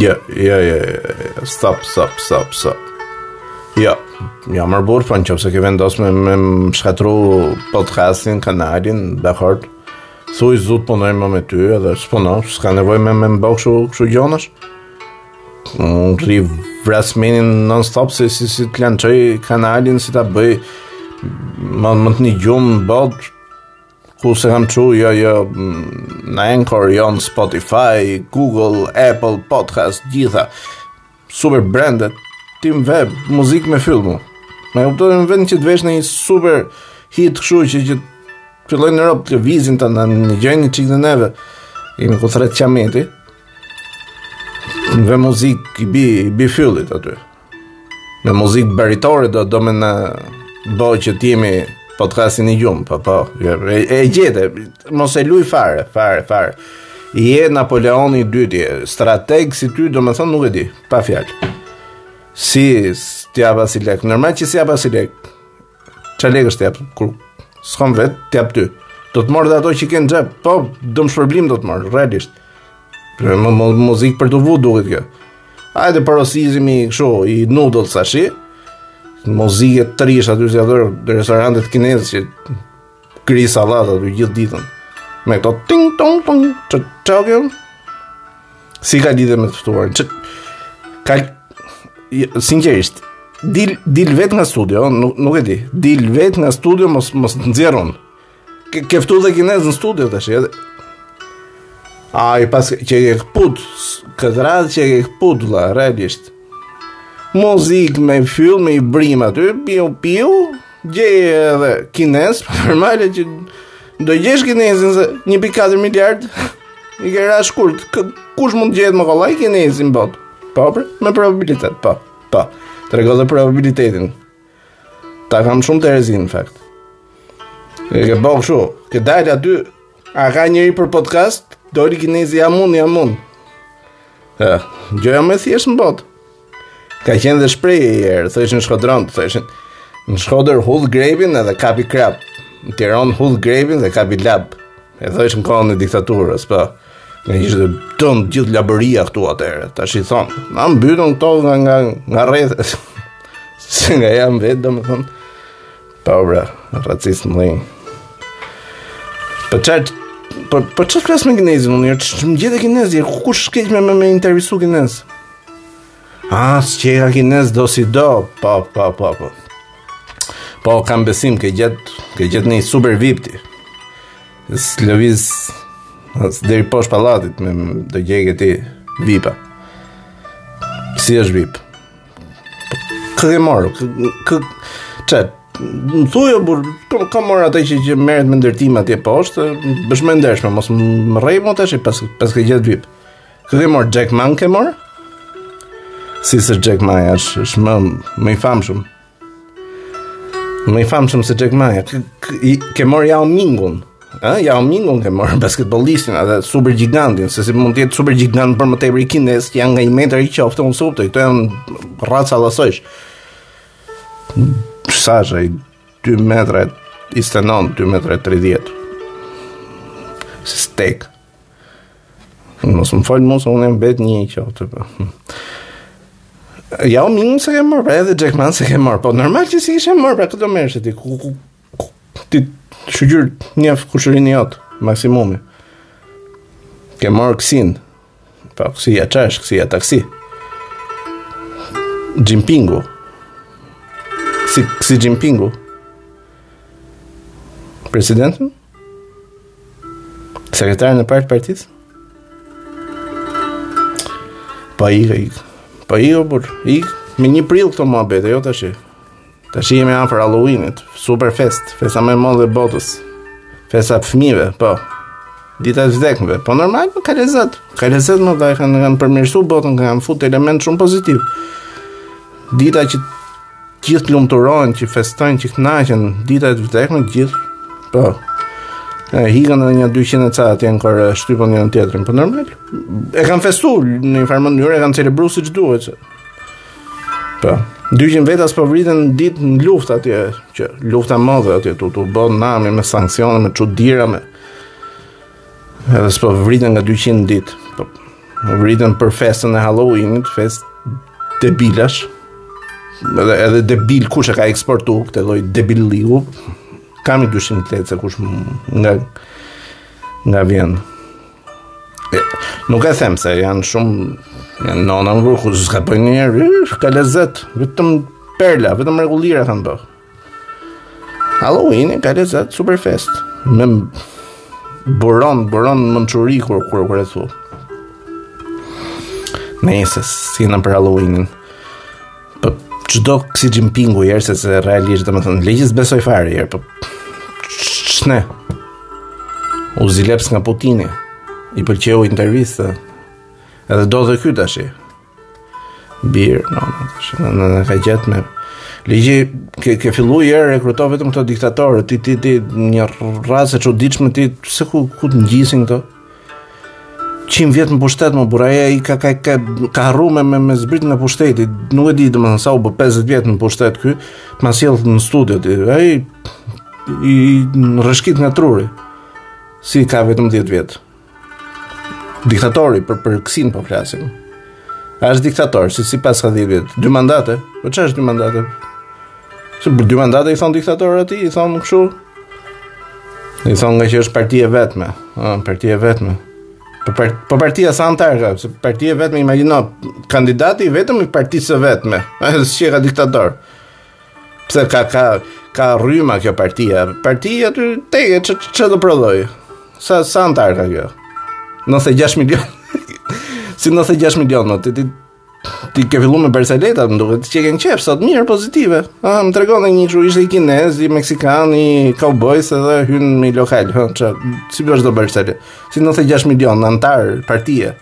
Ja, ja, ja, ja, stop, stop, stop, stop. Ja, ja, mor burrë, po në qoftë se ke vendos me, me më shkatru podcastin, kanalin, dakord. Thuj s'du t'punoj më me ty edhe s'punon, s'ka nevoj me më bo kshu, kshu gjonash. Unë rri vras menjen non stop se si si ta lançoj kanalin, si ta bëj më, më të njohëm në botë, Ku s'e kam çu, jo, jo, mm, në Anchor, jo, në Spotify, Google, Apple, Podcast, të gjitha. Super brandet, ti më ve, muzik me fyll mu. Më kupton, në vend që të vesh ndonjë super hit kshu që që të fillojnë robtë të lëvizin, të na gjejnë një çikë dhe neve. E me ku thërret qameti. Më ve muzikë, i bi, i bi fyllit aty. Me muzikë baritore do do me na bo që t'jemi podcast i njohëm, po, po, po, po, e, e gjete, mos e luj fare, fare, fare. Je Napoleoni i dytë, strateg si ty, domethënë nuk e di, pa fjalë. S'të jap asi lek, normal që s'të jap asi lek, Ça lekësh të jap, kur s'kam vetë, t'jap ty. Do të marrë dhe ato që ke në xhep, po, dëmshpërblim do të marrë, realisht. Për më, më muzikë për të vu duhet kjo. Ajde porosis dhe unë kshu një noodles tashi, muzikë të rrish aty si ato restorantet kineze që Rri sa aty gjithë ditën. Me këto ting tong tong të vogël. Se ka lidhje me të ftuarin? Çka sinqerisht dil dil vet nga studio, nuk nuk e di. Dil vet nga studio mos mos nxjerr unë. Ke, ke ftu dhe kinez në studio tash, edhe Aj paske këput, këtë radhë që ke këput, vlla, realisht. Muzik me fyll, me një brimë aty, piu, piu, Gje edhe kinez, normale që do gjesh kinez se 1.4 miliard i ke ra shkurt. Kë mund të gjetë më kollaj, kinezin në botë? Po, për, po, me probabilitet, po. Po. Të tregoj dhe probabilitetin. Ta kam shumë borxh, në fakt. E ke bo kshu. Ke dalë aty, a ka njeri për podcast, doli kinezi jam unë, jam unë. E, gjoja më e thjeshtë në botë. Ka qenë dhe shprehje një herë, thoshin Shkodrën, thoshin në Shkodër hudh grepin edhe kapi krap, në Tironë hudh grepin dhe kapi lab, e thoshin kohën e diktaturës, pa, po. se ishte e tëra gjithë Labëria këtu atëherë, tashi thonë, na mbytën këto nga, nga, nga rrethet, se nga jam vetë, domethënë, pa po, bra, racist me veten. Po çfarë po po çfarë flas me kinezin unë? Ç'më gjete kinezin, ku kush shkon me me intervistu kinez? A s'qe ka kinez do si do, po, po, po, po. Po, kam besim, ke gjet, ke gjet një super vip ti. Se lëviz deri posh pallatit, me do gjeje ti vipa. Si është vip? Kë ke morë, kë, hë, më thuj, o burr, po, ke morë atë që, që merret me ndërtime atje poshtë, bëhu i ndershëm, mos më rrej mo tashi, pas ke gjetë vip. Kë ke mor, Jack Man ke mor? Si se Jack Maja është, është më, më i famshëm. Më i famshëm se Jack Maja. Ke mor Yao Mingun, e? Yao Mingun ke mor basketbolistin atë super gigantin, se si mund të jetë super gigant për më tepër kinez, që janë nga një metër e qoftë, unë s'kuptoj, këto janë raca llasojsh. Sa është ai 2 metra 29, 2 metra 30. Stek. Mos më fol mo, unë e mbet një i kjo të për. Yao Mingun s'e ke marrë, pra edhe Jack Man s'e ke marrë, po normal që s'i ke marrë, pra kë do merrje ti, ku, ku, ku, ti, shyqyr një kushëri një atë, maksimumi. Ke marrë Xi-n, po po, Xi ja qysh, Xi ja taksi. Jinpingu. Xi, Xi Jinpingu. Presidentin? Xi Sekretarin e parë të partisë? Po, po. Po ik, o burr, ik. Me një prill këto muhabete, jo tashi. Tashi jemi afër Halloweenit, super festë, festa më e modhe e botës. Festa e fmijve, po. Dita e vdekurve, po normal, po ka lezet. Ka lezet, madje, kanë, kanë përmirësu botën, kanë fut element shumë pozitiv. Dita që T'gjithë lumturohen, që festojnë, që kënaqen dita e të vdekurve, t'gjithë po. E ikën edhe nja 200 e ca atje në Kore shtypën njëri-tjetrin, po normal. E kanë festu në një farë mënyrë, e kanë celebru siç duhet. Po. 200 veta s'po vriten në ditë në luftë atje, që lufta e modhe atje, tu, tu u bo nami me sanksione, me çudira, me Edhe s'po vriten nga 200 në ditë Po vriten për festën e Halloweenit Festë debilash Edhe, edhe debil kush e ka eksportu Këtë lloj debilllëku Kam një dyshim të lehtë se kush nga Nga vjen e, Nuk e them se janë shumë Janë nona më vërë Kusur s'ka bërë njeri Ka lezet Vetëm perla Vetëm mrekullira kanë bë Halloweeni ka lezet super festë. Më buron, buron mençuri kur kur kur e thu. Nejse s'jena për Halloweenin. Po ç'do Xi Jinpingu, se se realisht domethënë le që s'e besoj fare hera, po ç'ne. U xheloz nga Putini. I pëlqeu intervista. Edhe do dhe ky tashi. Bir, no, no, tash, në, në, në, ka gjatë me... Ligji, ke, ke fillu i erë, rekruto vetëm këto diktatorë, ti, ti, ti, një racë e çuditshme, ti, se ku, ku të ngjisin këto? 100 vjet në pushtet, më buraja, i ka, ka, ka, ka harru me, me, me zbrit nga pushteti, nuk e di, dhe thënë sa u bë 50 vjet në pushtet ky, të ma sjell në studio, ti, e, i, i, rrëshqit nga truri, se ka vetëm 10 vjet. Diktatori për për Xi-në po flasim. A është diktator, si s'paska dhjetë vjet, dy mandate, po ç'është dy mandate? Se për dy mandate i thonë diktator atij, i thonë kështu, i thonë ngaqë është parti e vetme, a, parti e vetme. Po, part, po partia sa anëtarë ka, se parti e vetme, imagjino, kandidati i vetëm i partisë së vetme, a, siç ka diktator. Pse ka ka ka rryma kjo partia? Partia aty te që që do prodhojë. Sa sa anëtarë ka kjo? 96 milion. si 96 milion, no, ti ti ti ke fillu me barcaleta, më duket ti qenke qejf sot mirë pozitive. Ah, më tregon një, ishte një kinez, një meksikan, një kaubojs edhe hynë në një lokal, ha, ç'a si bësh do barcaleta? Si 96 milion anëtarë partie.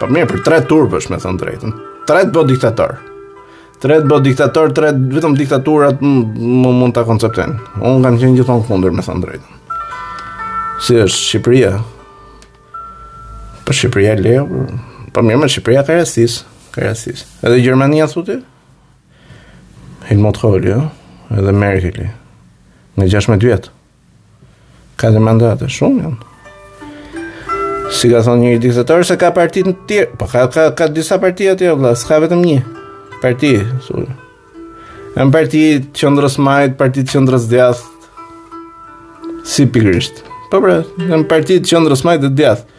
Po mirë, për tre turp është, me thënë të drejtën. Tre të bën diktator. Tre të bën diktator, tre vetëm diktaturat mund ta konceptojnë. Unë kam qenë gjithmonë kundër, me thënë të drejtën. Si është Shqipëria? Për po Shqipëria lëre, për po mirë, me Shqipëria ka rastisë. Ka rastisë. Edhe Gjermania, thu ti? Helmut Kohl, jo? Edhe Merkeli, jo? Nga 16 vjet. Katër mandate shumë janë. Si ka thonë një diktator se s'ka parti të tjera, po ka ka ka disa parti atje vëlla, s'ka vetëm një parti, thonë. Ama parti të qendrës majtë, parti të qendrës djathtë. Si pikërisht. Po pra, ama parti të qendrës majtë dhe djathtë.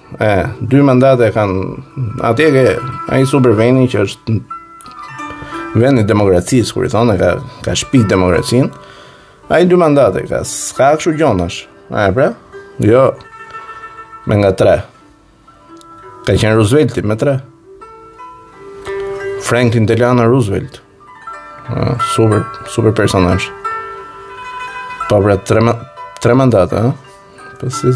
E, dy mandate kanë atje te ai super vendi që është vendi i demokracisë, kur i thonë ka ka shpik demokracinë. Ai dy mandate ka, s'ka kështu gjënash. A e pra? Jo. Me nga tre. Ka qenë Roosevelti me tre. Franklin Delano Roosevelt. Ah, super, super personazh. Po pra tre tre mandate, ëh. Po si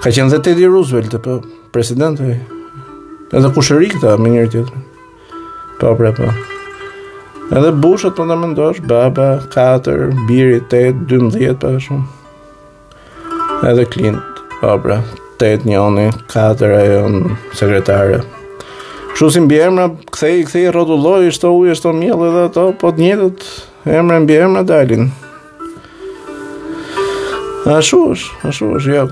Ka qenë dhe Teddy Roosevelt, po president ai. Edhe kushërinj këta me njëri-tjetrin. Po pra po. Edhe Bushët po ta mendosh, baba 4, biri 8, 12 prapë shumë. Edhe Clint, po pra, 8 njoni, 4 ajo sekretare. Kështu si mbiemra, kthej, kthej, rrotulloj, shto ujë, shto miell edhe ato, po të njëtët emra mbiemra dalin. Ashtu është, ashtu është, ja.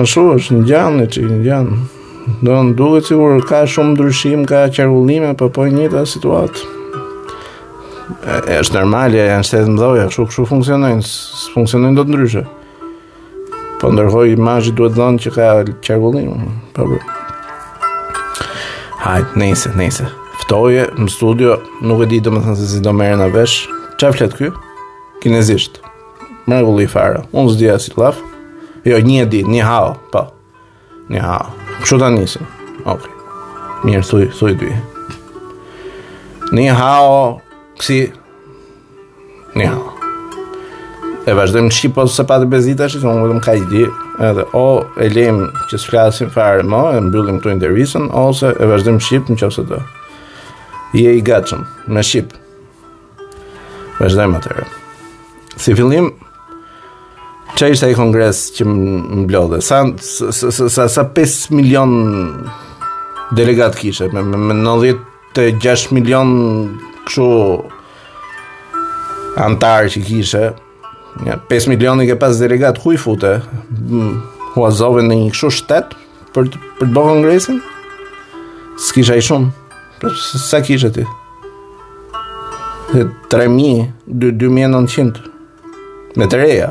Ashtu është, ngjan që, ngjan. Domethënë duket sikur ka shumë ndryshim, ka qarkullime, po po njëta situatë. është normale, janë shtete të mëdha, kështu kështu funksionojnë, s'funksionojnë dot ndryshe. Po ndërkohë imazhi duhet dhënë që ka qarkullim, po po. Hajt, nejse, nejse. Ftoje, në studio, nuk e di domethënë se si do merremi vesh. Ça flet ky? Kinezisht. Mrekulli fare. Unë s'di asnjë llaf. Jo, një e di, ni hao, po. Ja, kështu ta nisim. Ok. Mirë, thuj, thuj dy. Ni hao, kësi... Ni hao. E vazhdojmë në shqip ose po të bezdis ta që thonë vetëm ka ide, edhe o e lejmë që s'flasim fare më, e mbyllim këtu intervistën, ose e vazhdojmë shqip në qoftë se ti je i gatshëm, me shqip. Vazhdojmë atëherë. Si fillim, ça ishte ai kongres që mblodhe? Sa, sa, sa, sa 5 milion delegat kishe, me, me, me 96 milion kështu anëtarë që kishe, Ja, 5 milionë i ke pas delegat, ku i fute? Hmm, huazove në një kështu shtet për, për të bërë kongresin? S'kishe aq shumë, për sa kishe ti? 3.000, 2.900, me të reja.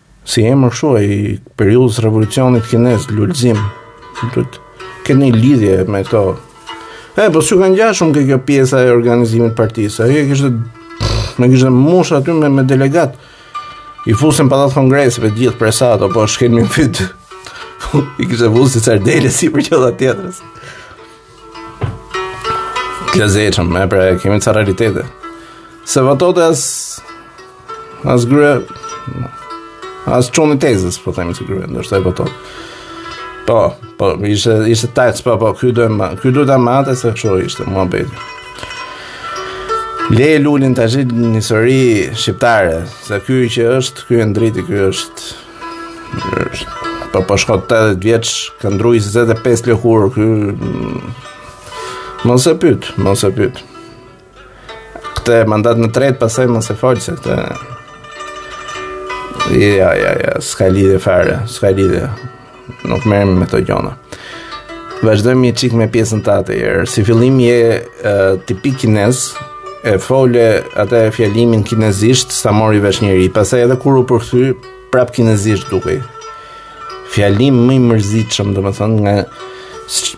Si emër kështu ai periudhës revolucionit kinez, Lulzim. Duhet të keni lidhje me këto. E, po s'ju ka ngja shumë kjo pjesa e organizimit partisë. Ai kishte me kishte mbush aty me, me delegat. I fuste në Pallat të Kongreseve gjithë pre sa, apo shkelmi fit. I kishte fut si sardele si për çdo tjetër. Të lezetshëm, e pra, kemi ca realitete. Se voton as... As gruaja... As çuni i tezes, po themi se gruaja, ndoshta e voton. Po, po, ishte, ishte tajtë, po, po, kjo dojë ma... Kjo dojë ta mate, se kësho ishte, mua bejtë. Le e Lulin të gjithë historia shqiptare, se ky që është, ky e ndriti, ky është... Po po shkon 80 vjeç, ka ndërru 25 lëkurë ky. Mos e pyet, mos e pyet. Ka te mandati i tretë pastaj mos e fal se këtë. Ja, ja, ja, s'ka lidhje fare, s'ka lidhje. Nuk merrem me këto gjëra. Vazhdojmë një çik me pjesën tate, si fillim je uh, tipik kinez, e fole atë fjalimin kinezisht s'a mori vesh njeri, pastaj edhe kur u përkthy prap kinezisht dukej. Fjalim më i mërzitshëm, domethënë nga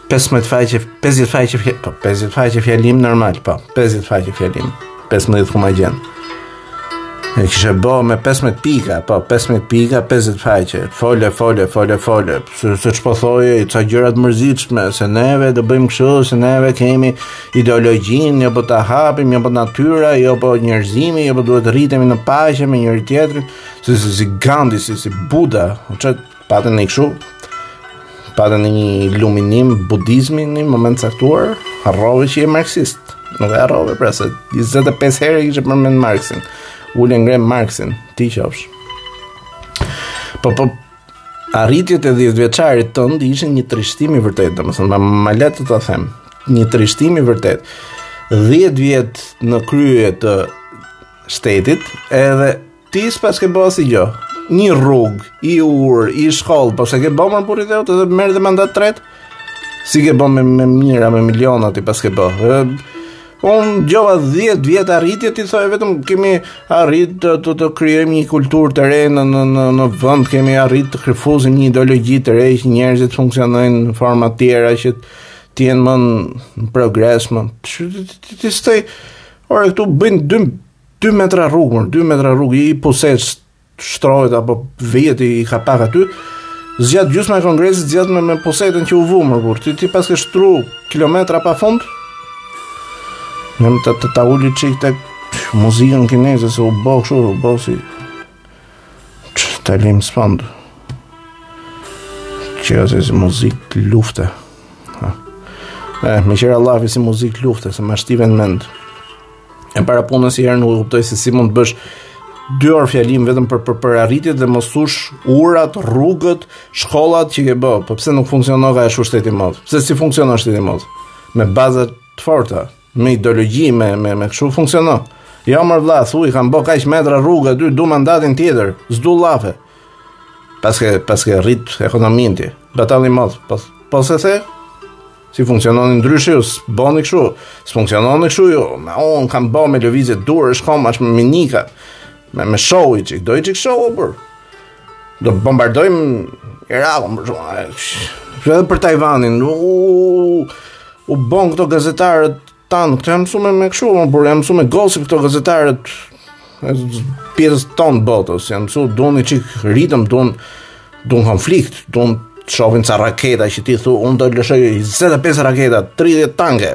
15 faqe, 50 faqe, po 50 faqe fjalim normal, po 50 faqe fjalim, 15 ku ma gjen. E kishe bo me 15 pika, po, 15 pika, 50 faqe, fole, fole, fole, fole, se, se që po thoje, i ca gjëra të mërzitshme, se neve do bëjmë kështu, se neve kemi ideologjinë, jo po ta hapim, jo po natyra, jo po njerëzimi, jo po duhet të rritemi në paqe me njëri-tjetrin, se si, si Gandhi, si, si Buda, që Pate një kshu, pate një iluminim budizmi në moment të caktuar, harrove që je marksist. Nuk e harrove, pra se 25 herë e kishe përmend Marksin. Ul e ngre Marksin, ti qofsh. Po, po, arritjet e 10 vjeçarit tënd ishin një trishtim i vërtetë, domethënë, ma, më le të ta them, një trishtim i vërtetë. 10 vjet në krye të shtetit, edhe Ti s'paske bo asigjo. Një rrugë, i urë, i shkollë, po s'e ke bërë për burrit tëu, edhe merr dhe mandat të tretë. Si ke bërë me me mijëra, me miliona ti paske bërë. Unë dëgjova 10 vjet arritje ti thoje vetëm kemi arrit të të, të krijojmë një kulturë të re në në në në vend, kemi arrit të krifuzim një ideologji të re që njerëzit funksionojnë në forma të tjera që të jenë më në progres më. Ti s'thoje ore këtu bëjnë dy 2 metra rrugë, 2 metra rrugë i pusetë shtrohet apo vihet i kapak aty. Zgjat gjysmën e kongresit zgjat me, me pusetën që u vu më kur ti ti paske shtru kilometra pa fund. Nëm të të ta ul i çik kët muzikën kineze se u bo kshu, u bo si që të filmi s'fund. Qe si muzikë lufte. Ha. Eh, meqë ra llafi si muzikë lufte, se ma shtive në mendë. e para punës i herë nuk e kuptoj se si mund të bësh dy orë fjalim vetëm për për për arritjet dhe mos thosh urat, rrugët, shkollat që ke bë, po pse nuk funksionon ashtu shteti mo? Pse si funksionon shteti mo? Me baza të forta, me ideologji, me me me kështu funksionon. Jo mër vlla, thuj kam bo kaq metra rrugë aty, du mandatin tjetër, s'du llafe. Paske paske rrit ekonominë ti. Batalli mot, po po se the, Si funksiononi ndryshe ju, s'boni kshu, s'funksiononi kshu ju, me unë kam bo me lëvizje duarsh, këmbësh me mimika, me, me show i çik, do i çik show, për, do bombardojmë Irakun, për shumë, për edhe për Tajvanin, u, u, u bon këto gazetarët, Tani, këta janë mësuar me kështu, por janë mësuar me gossip këto gazetarët pjesës tonë botës, janë mësuar duan një çik ritëm, duan duan konflikt, duan të shohin ca raketa që ti thush, unë do të lëshoj 25 raketa, 30 tanke.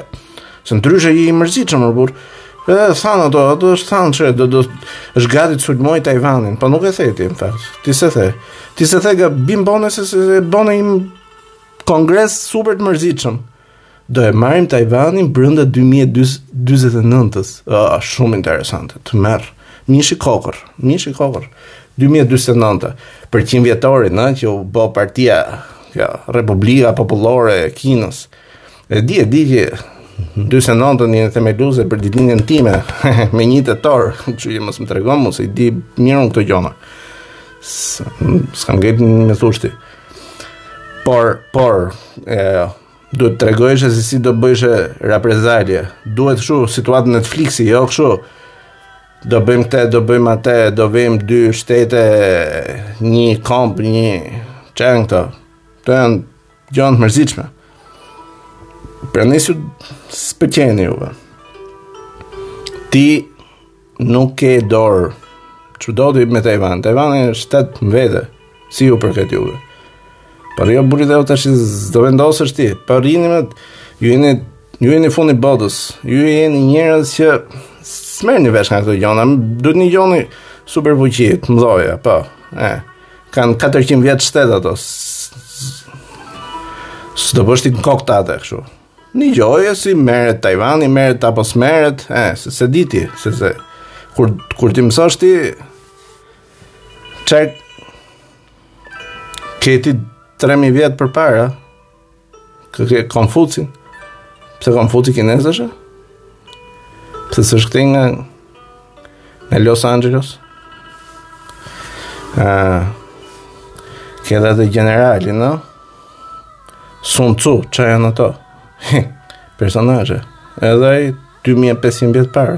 Se ndryshe i mërzitshëm, por e thanë ato, ato është thanë se do do është gati të sulmojë Tajvanin, po nuk e the ti në fakt. Ti s'e the. Ti s'e the, gabim bone se se bone një kongres super të mërzitshëm. Do e marrim Tajvanin brenda 2049-s. Ah, shumë interesante. Të merr. Mish i kokër, mish i kokër. 2049 për qindvjetorin, në, që u bë partia, kjo, Republika Popullore e Kinës. E di, e di që 49-ën jeni themelu se për ditëlindjen time me një tetor, kështu që mos më trego mu se i di mirë unë këto gjona. S'ka gjë të më thush ti. Por, por, e, duhet të tregojshe se si do bëjshe reprezalje. Duhet kshu situatë Netflixi, jo kështu. Do bëjmë këtë, do bëjmë atë, do vejmë dy shtete, një komb, një qenë këto. Këto janë gjona të mërzitshme. Pra nëse s'pëlqen juve. Ti Nuk ke dorë. Ç'do ti me Tajvan? Tajvani është shtet më vete. S'ju përket juve. Po jo burrë e o të shizë, do vendosësh ti. Po rrini me, ju jeni, ju jeni fundi botës. Ju jeni njerëz që s'merrni vesh nga këto gjona. Do të ngjoni superfuqitë e mdhoja, po. E, kanë 400 vjet shtet ato. S'do bësh ti në kokë tate kështu. Ngjoje si merret Tajvani, merret apo s'merret, e, se s'e di ti, se se, kur, kur t'i mësosh ti, ça, ke ti 3.000 vjet përpara, ke ti Konfucin, pse Konfuci kinez është, pse s'është këtej nga Në Los Angeles, uh, ke dhe atë gjeneralin, no? Sun Tzu, ça janë ato? Personazhe. Edhe ai 2500 vjet parë.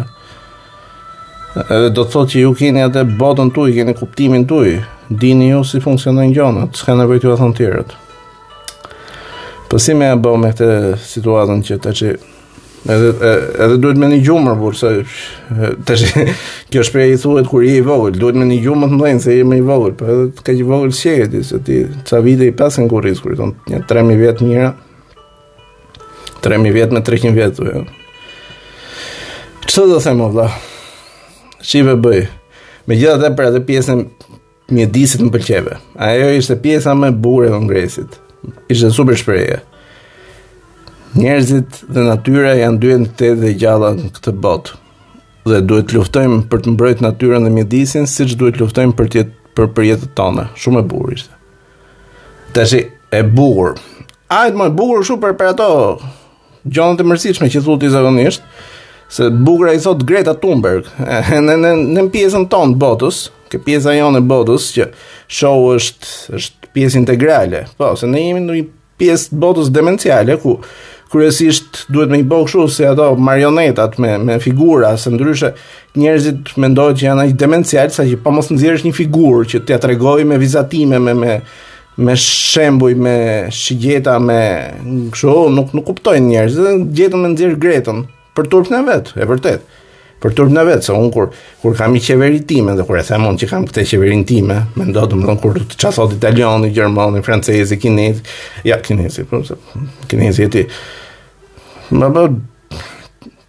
Edhe do të thotë që ju keni atë botën tuaj, keni kuptimin tuaj. Dini ju si funksionojnë gjonat, s'ka nevojë t'ju thonë tjerët. Po si me ia bo me këtë situatën që tash Edhe edhe duhet me ngju më, por se tash kjo shprehje thuhet kur je i vogël, duhet me ngju më të mëdhenj se je më i vogël, po edhe kaq i vogël s'je ti, se ti ca vite i paske n'kurriz kur thonë, një 3000 vjet t'mira. 3000 vjet me 300 vjet. Jo. Çfarë do them valla? Çive bëj. Megjithatë për atë pjesën Mjedisit më pëlqeve. Ajo ishte pjesa më e bukur e kongresit. Ishte super shprehje. Njerëzit dhe natyra janë dy entitete të gjalla në këtë botë dhe duhet të luftojmë për të mbrojtur natyrën dhe mjedisin, siç duhet të luftojmë për të për për jetën tonë. Shumë e bukur ishte. Tashi e bukur. Ajo ma e bukur shumë për për ato Gjonat e mërzitshme që thotë ti zakonisht, se bukur i thot Greta Thunberg, në në në pjesën tonë botës, kjo pjesa jonë e botës që shoh është është pjesë integrale. Po, se ne jemi në një pjesë të botës demenciale ku kryesisht duhet me i bo kështu si ato marionetat me me figura, se ndryshe njerëzit mendojnë që janë aq demencial sa që po mos nxjerrësh një figurë që t'ia tregojë me vizatime me me me shembuj me shigjeta me kështu nuk nuk kuptojnë njerzit dhe gjetën me nxjerr gretën për turpin e vet e vërtet për turpin e vet se un kur kur kam një qeveri time dhe kur e them un që kam këtë qeverin time mendo domethën kur ti ça thot italiani gjermani francezi kinezi ja kinezi po se kinezi ti më bë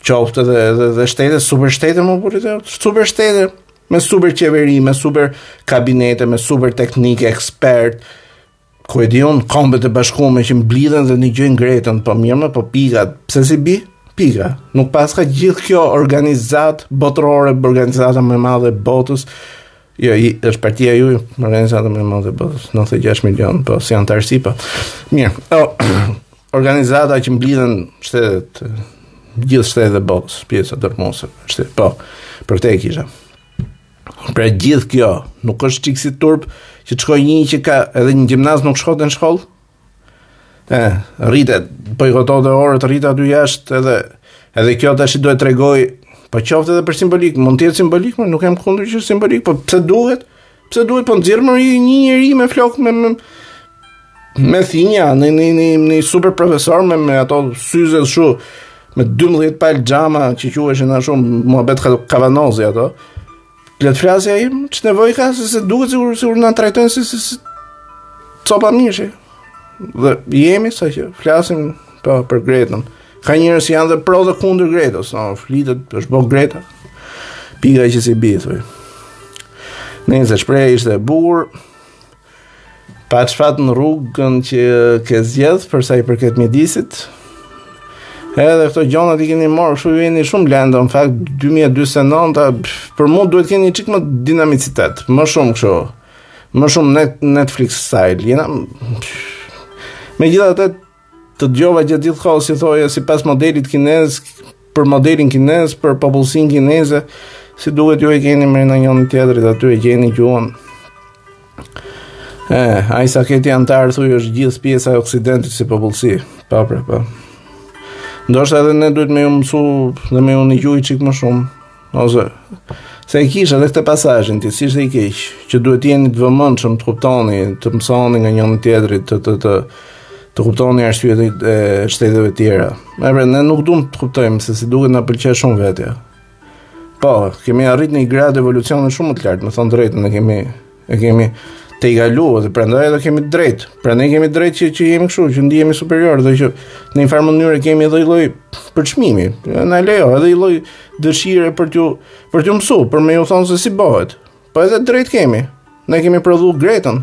Qoftë edhe edhe dhe shtete, super shtete më pra, super shtete, me super qeveri, me super kabinete, me super teknikë, ekspert, ku e di un, Kombet e Bashkume që mblidhen dhe nëgjojnë Gretën, po mirë më, po pika, pse si bi? Pika. Nuk paska gjithë kjo organizatë botërore, organizata më e madhe e botës, Jo, i, është partia ju, organizata më e madhe e botës, 96 milion, po, si anëtarësi, po. Mirë, o, organizata që mblidhen shtetet, gjithë shtetet e botës, pjesa dërrmuse, shtetet, po, për këtë e kisha. Pra gjithë kjo, nuk është çikë si turp, që të shkojë një çikë edhe në gjimnaz nuk shkonte në shkollë, E, rrinte, bojkotonte orët, rrinte aty jashtë edhe, edhe kjo tashi do e tregojë, po qoftë edhe për simbolikë, mund të jetë simbolikë, më nuk jam kundër që simbolikë, po pse duhet, pse duhet, po nxirr më një njeri me flokë, me, me, me thinja, në një, një, një super profesor, me, me ato syzet kshu, me 12 palë xhama, që që quheshin ashtu, muhabet kavanozi ato, Le të flasë ai më, ç'nevojë ka, se se duket sikur, sikur na trajtojnë si, si, si, copa mishi. Dhe jemi, sa që flasim pa, po, për Gretën. Ka njerëz që janë dhe pro dhe kundër Gretës, no, flitet, është bo Greta. Pika që si bie, thuj. Nejse shprehja ishte e bukur. Paç fat në rrugën që ke zgjedh për sa i përket mjedisit. Edhe këto gjonat i keni marrë, kështu jeni shumë lento, në fakt 2049-a për mua duhet keni çik më dinamicitet, më shumë kështu. Më shumë net, Netflix style. Megjithatë Të dëgjova gjatë gjithë kohës si thoje sipas modelit kinez, për modelin kinez, për popullsinë kineze, si duhet ju e keni me njëri-tjetrin aty e gjeni gjuhën. E, aq sa ke ti anëtarë, thuj, është gjithë pjesa e oksidentit si popullsi, pa pre, pa. Ndoshta edhe ne duhet me ju mësu dhe me ju njoft gjuhën një çikë më shumë. Ose, se e kisha dhe këtë pasazhin, thjeshtësisht e keqe, që duhet të jeni të vëmendshëm të kuptoni, të mësoni nga njëri-tjetri, të, të, të, të kuptoni arsyet e shteteve tjera. E bre, ne nuk dum të kuptojmë, se si duket na pëlqen shumë vetja. Po, kemi arrit një gradë evolucioni shumë më të lartë, me thënë të drejtën, ne kemi E kemi tejkalu edhe prandaj edhe kemi të drejtë. Prandaj kemi të drejtë që që jemi kështu, që ndihemi superiorë dhe që në një farë mënyrë kemi edhe një lloj përçmimi. Na lejohet edhe një lloj dëshire për t'ju për t'ju mësuar, për me ju thënë se si bëhet. Po edhe të drejtë kemi. Ne kemi prodhu Gretën.